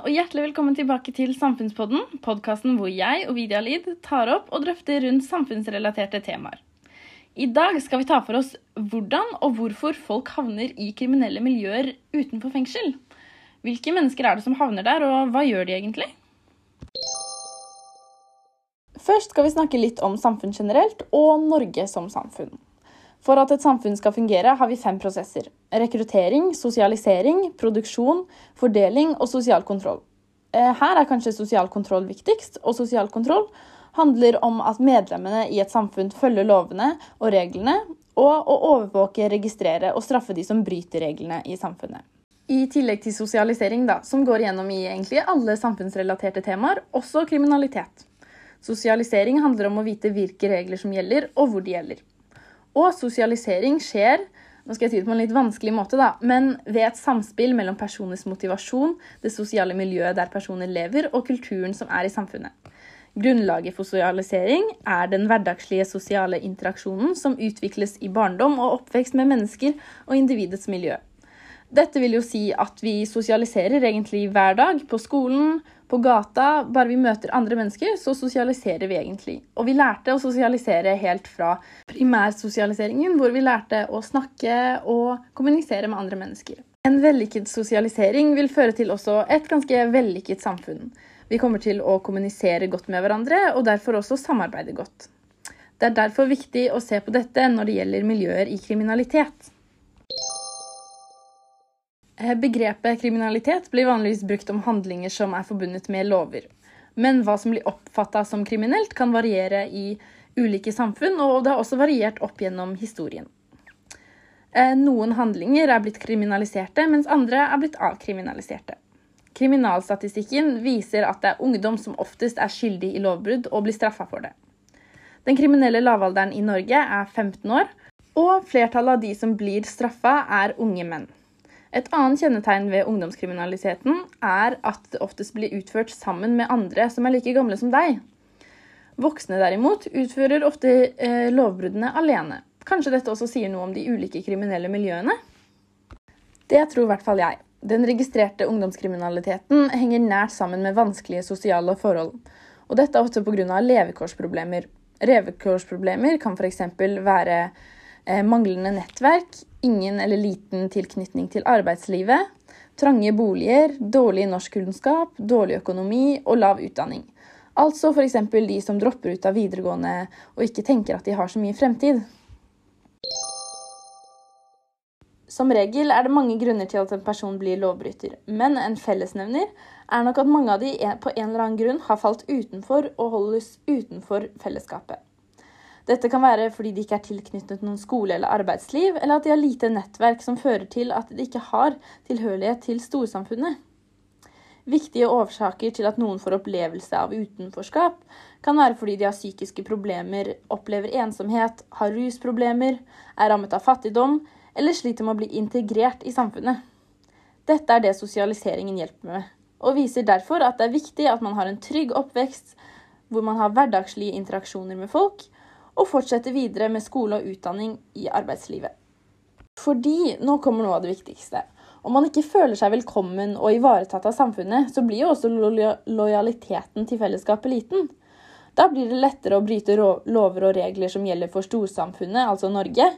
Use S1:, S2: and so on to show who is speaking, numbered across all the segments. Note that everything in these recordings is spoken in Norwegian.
S1: og hjertelig velkommen tilbake til Samfunnspodden, podkasten hvor jeg og Vidia Lid tar opp og drøfter rundt samfunnsrelaterte temaer. I dag skal vi ta for oss hvordan og hvorfor folk havner i kriminelle miljøer utenfor fengsel. Hvilke mennesker er det som havner der, og hva gjør de egentlig? Først skal vi snakke litt om samfunn generelt og Norge som samfunn. For at et samfunn skal fungere, har vi fem prosesser. Rekruttering, sosialisering, produksjon, fordeling og sosial kontroll. Eh, her er kanskje sosial kontroll viktigst, og sosial kontroll handler om at medlemmene i et samfunn følger lovene og reglene, og å overvåke, registrere og straffe de som bryter reglene i samfunnet. I tillegg til sosialisering, da, som går gjennom i egentlig alle samfunnsrelaterte temaer, også kriminalitet. Sosialisering handler om å vite hvilke regler som gjelder, og hvor de gjelder. Og sosialisering skjer nå skal jeg si det på en litt vanskelig måte, da, men ved et samspill mellom personers motivasjon, det sosiale miljøet der personer lever, og kulturen som er i samfunnet. Grunnlaget for sosialisering er den hverdagslige sosiale interaksjonen som utvikles i barndom og oppvekst med mennesker og individets miljø. Dette vil jo si at vi sosialiserer egentlig hver dag, på skolen, på gata. Bare vi møter andre mennesker, så sosialiserer vi egentlig. Og vi lærte å sosialisere helt fra primærsosialiseringen, hvor vi lærte å snakke og kommunisere med andre mennesker. En vellykket sosialisering vil føre til også et ganske vellykket samfunn. Vi kommer til å kommunisere godt med hverandre, og derfor også samarbeide godt. Det er derfor viktig å se på dette når det gjelder miljøer i kriminalitet. Eh, begrepet kriminalitet blir vanligvis brukt om handlinger som er forbundet med lover. Men hva som blir oppfatta som kriminelt, kan variere i ulike samfunn, og det har også variert opp gjennom historien. Eh, noen handlinger er blitt kriminaliserte, mens andre er blitt avkriminaliserte. Kriminalstatistikken viser at det er ungdom som oftest er skyldig i lovbrudd og blir straffa for det. Den kriminelle lavalderen i Norge er 15 år, og flertallet av de som blir straffa, er unge menn. Et annet kjennetegn ved ungdomskriminaliteten er at det oftest blir utført sammen med andre som er like gamle som deg. Voksne derimot utfører ofte eh, lovbruddene alene. Kanskje dette også sier noe om de ulike kriminelle miljøene? Det tror i hvert fall jeg. Den registrerte ungdomskriminaliteten henger nært sammen med vanskelige sosiale forhold. Og dette er ofte pga. levekårsproblemer. Levekårsproblemer kan f.eks. være manglende nettverk, ingen eller liten tilknytning til arbeidslivet, trange boliger, dårlig norskkunnskap, dårlig økonomi og lav utdanning. Altså f.eks. de som dropper ut av videregående og ikke tenker at de har så mye fremtid. Som regel er det mange grunner til at en person blir lovbryter, men en fellesnevner er nok at mange av de på en eller annen grunn har falt utenfor og holdes utenfor fellesskapet. Dette kan være fordi de ikke er tilknyttet noen skole eller arbeidsliv, eller at de har lite nettverk som fører til at de ikke har tilhørighet til storsamfunnet. Viktige årsaker til at noen får opplevelse av utenforskap, kan være fordi de har psykiske problemer, opplever ensomhet, har rusproblemer, er rammet av fattigdom eller sliter med å bli integrert i samfunnet. Dette er det sosialiseringen hjelper med, og viser derfor at det er viktig at man har en trygg oppvekst hvor man har hverdagslige interaksjoner med folk, og fortsette videre med skole og utdanning i arbeidslivet. Fordi, nå kommer noe av det viktigste, om man ikke føler seg velkommen og ivaretatt av samfunnet, så blir jo også lojaliteten til fellesskapet liten. Da blir det lettere å bryte lover og regler som gjelder for storsamfunnet, altså Norge,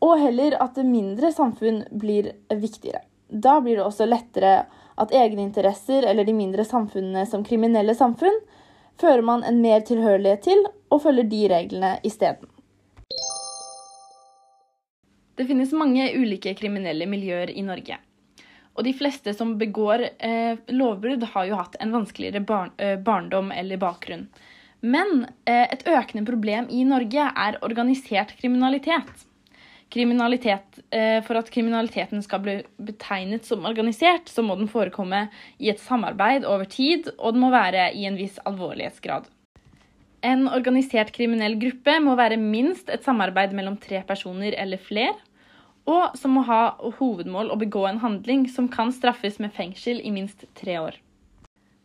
S1: og heller at mindre samfunn blir viktigere. Da blir det også lettere at egne interesser eller de mindre samfunnene som kriminelle samfunn fører man en mer tilhørighet til og følger de reglene isteden. Det finnes mange ulike kriminelle miljøer i Norge. Og de fleste som begår eh, lovbrudd, har jo hatt en vanskeligere bar eh, barndom eller bakgrunn. Men eh, et økende problem i Norge er organisert kriminalitet. Kriminalitet, eh, for at kriminaliteten skal bli betegnet som organisert, så må den forekomme i et samarbeid over tid, og den må være i en viss alvorlighetsgrad. En organisert kriminell gruppe må være minst et samarbeid mellom tre personer eller flere, og som må ha hovedmål å begå en handling som kan straffes med fengsel i minst tre år.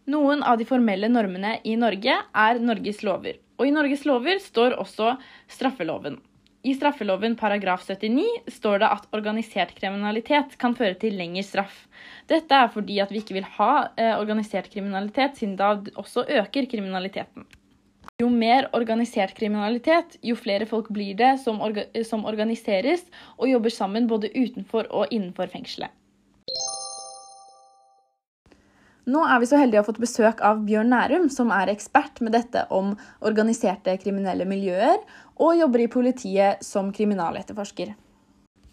S1: Noen av de formelle normene i Norge er Norges lover, og i Norges lover står også straffeloven. I straffeloven paragraf 79 står det at organisert kriminalitet kan føre til lengre straff. Dette er fordi at vi ikke vil ha eh, organisert kriminalitet, siden da også øker kriminaliteten. Jo mer organisert kriminalitet, jo flere folk blir det som, orga som organiseres og jobber sammen både utenfor og innenfor fengselet. Nå er vi så heldige å ha fått besøk av Bjørn Nærum, som er ekspert med dette om organiserte kriminelle miljøer, og jobber i politiet som kriminaletterforsker.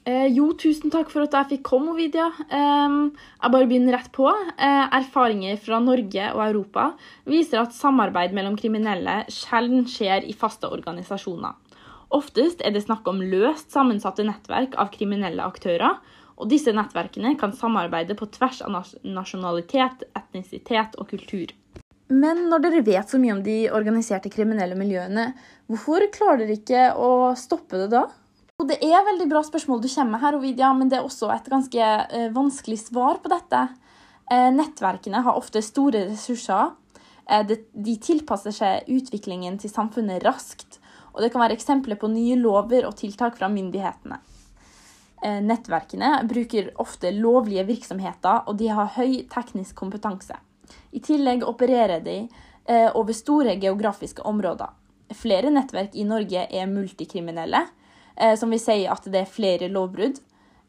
S1: Eh, jo, tusen takk for at jeg fikk komme, Ovidia. Eh, jeg bare begynner rett på. Eh, erfaringer fra Norge og Europa viser at samarbeid mellom kriminelle sjelden skjer i faste organisasjoner. Oftest er det snakk om løst sammensatte nettverk av kriminelle aktører, og disse nettverkene kan samarbeide på tvers av nasjonalitet, etnisitet og kultur. Men når dere vet så mye om de organiserte kriminelle miljøene, hvorfor klarer dere ikke å stoppe det da? Og det er veldig bra spørsmål du kommer med her, Ovidia, men det er også et ganske eh, vanskelig svar på dette. Eh, nettverkene har ofte store ressurser. Eh, de, de tilpasser seg utviklingen til samfunnet raskt, og det kan være eksempler på nye lover og tiltak fra myndighetene. Eh, nettverkene bruker ofte lovlige virksomheter, og de har høy teknisk kompetanse. I tillegg opererer de eh, over store geografiske områder. Flere nettverk i Norge er multikriminelle, eh, som vil si at det er flere lovbrudd.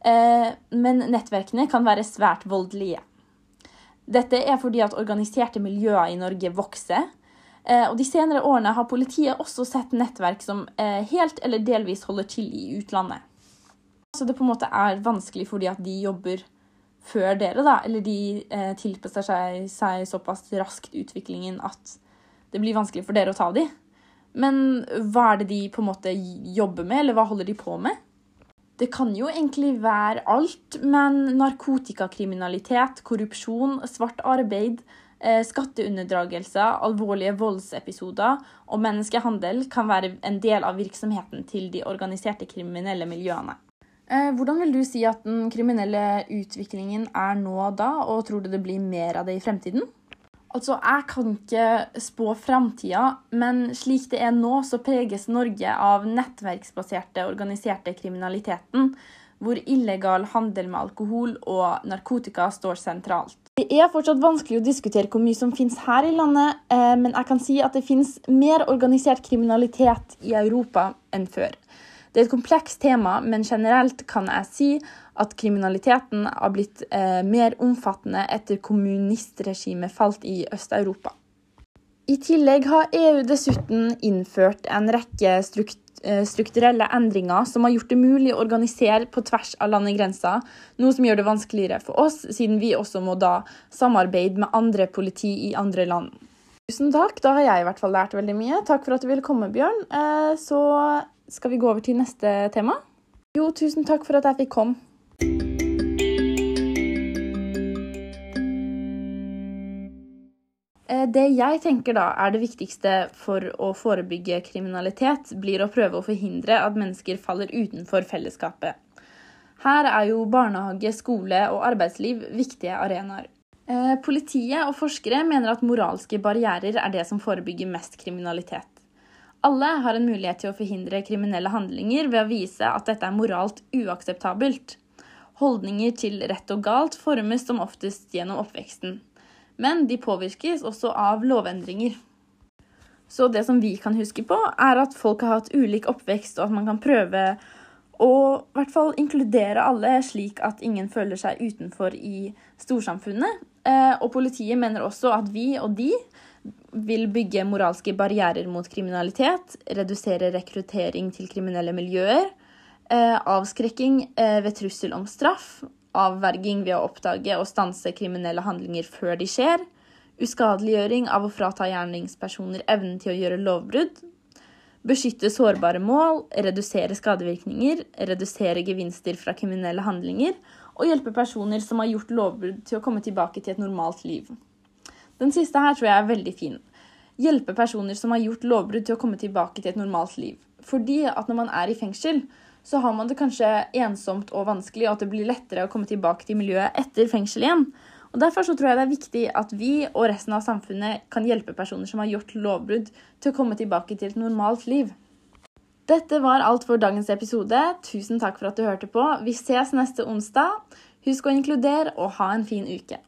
S1: Men nettverkene kan være svært voldelige. Dette er fordi at organiserte miljøer i Norge vokser. Og De senere årene har politiet også sett nettverk som helt eller delvis holder til i utlandet. Så det på en måte er vanskelig fordi at de jobber før dere, da. Eller de eh, tilpasser seg, seg, såpass raskt utviklingen at det blir vanskelig for dere å ta de. Men hva er det de på en måte jobber med, eller hva holder de på med? Det kan jo egentlig være alt, men narkotikakriminalitet, korrupsjon, svart arbeid, eh, skatteunndragelser, alvorlige voldsepisoder og menneskehandel kan være en del av virksomheten til de organiserte kriminelle miljøene. Eh, hvordan vil du si at den kriminelle utviklingen er nå da, og tror du det blir mer av det i fremtiden? Altså, Jeg kan ikke spå framtida, men slik det er nå, så preges Norge av nettverksbaserte, organiserte kriminaliteten, hvor illegal handel med alkohol og narkotika står sentralt. Det er fortsatt vanskelig å diskutere hvor mye som finnes her i landet, eh, men jeg kan si at det finnes mer organisert kriminalitet i Europa enn før. Det er et komplekst tema, men generelt kan jeg si at kriminaliteten har blitt eh, mer omfattende etter kommunistregimet falt i Øst-Europa. I tillegg har EU dessuten innført en rekke strukt eh, strukturelle endringer som har gjort det mulig å organisere på tvers av landegrenser, noe som gjør det vanskeligere for oss, siden vi også må da samarbeide med andre politi i andre land. Tusen takk, da har jeg i hvert fall lært veldig mye. Takk for at du ville komme, Bjørn. Eh, så skal vi gå over til neste tema? Jo, tusen takk for at jeg fikk komme. Eh, det jeg tenker da er det viktigste for å forebygge kriminalitet, blir å prøve å forhindre at mennesker faller utenfor fellesskapet. Her er jo barnehage, skole og arbeidsliv viktige arenaer. Eh, politiet og forskere mener at moralske barrierer er det som forebygger mest kriminalitet. Alle har en mulighet til å forhindre kriminelle handlinger ved å vise at dette er moralt uakseptabelt. Holdninger til rett og galt formes som oftest gjennom oppveksten. Men de påvirkes også av lovendringer. Så det som vi kan huske på, er at folk har hatt ulik oppvekst, og at man kan prøve å i hvert fall inkludere alle, slik at ingen føler seg utenfor i storsamfunnet. Eh, og politiet mener også at vi og de vil bygge moralske barrierer mot kriminalitet, redusere rekruttering til kriminelle miljøer, eh, avskrekking eh, ved trussel om straff, avverging ved å oppdage og stanse kriminelle handlinger før de skjer, uskadeliggjøring av å frata gjerningspersoner evnen til å gjøre lovbrudd, beskytte sårbare mål, redusere skadevirkninger, redusere gevinster fra kriminelle handlinger og hjelpe personer som har gjort lovbrudd, til å komme tilbake til et normalt liv. Den siste her tror jeg er veldig fin. Hjelpe personer som har gjort lovbrudd til å komme tilbake til et normalt liv. Fordi at når man er i fengsel, så har man det kanskje ensomt og vanskelig, og at det blir lettere å komme tilbake til miljøet etter fengsel igjen. Og Derfor så tror jeg det er viktig at vi og resten av samfunnet kan hjelpe personer som har gjort lovbrudd, til å komme tilbake til et normalt liv. Dette var alt for dagens episode. Tusen takk for at du hørte på. Vi ses neste onsdag. Husk å inkludere og ha en fin uke.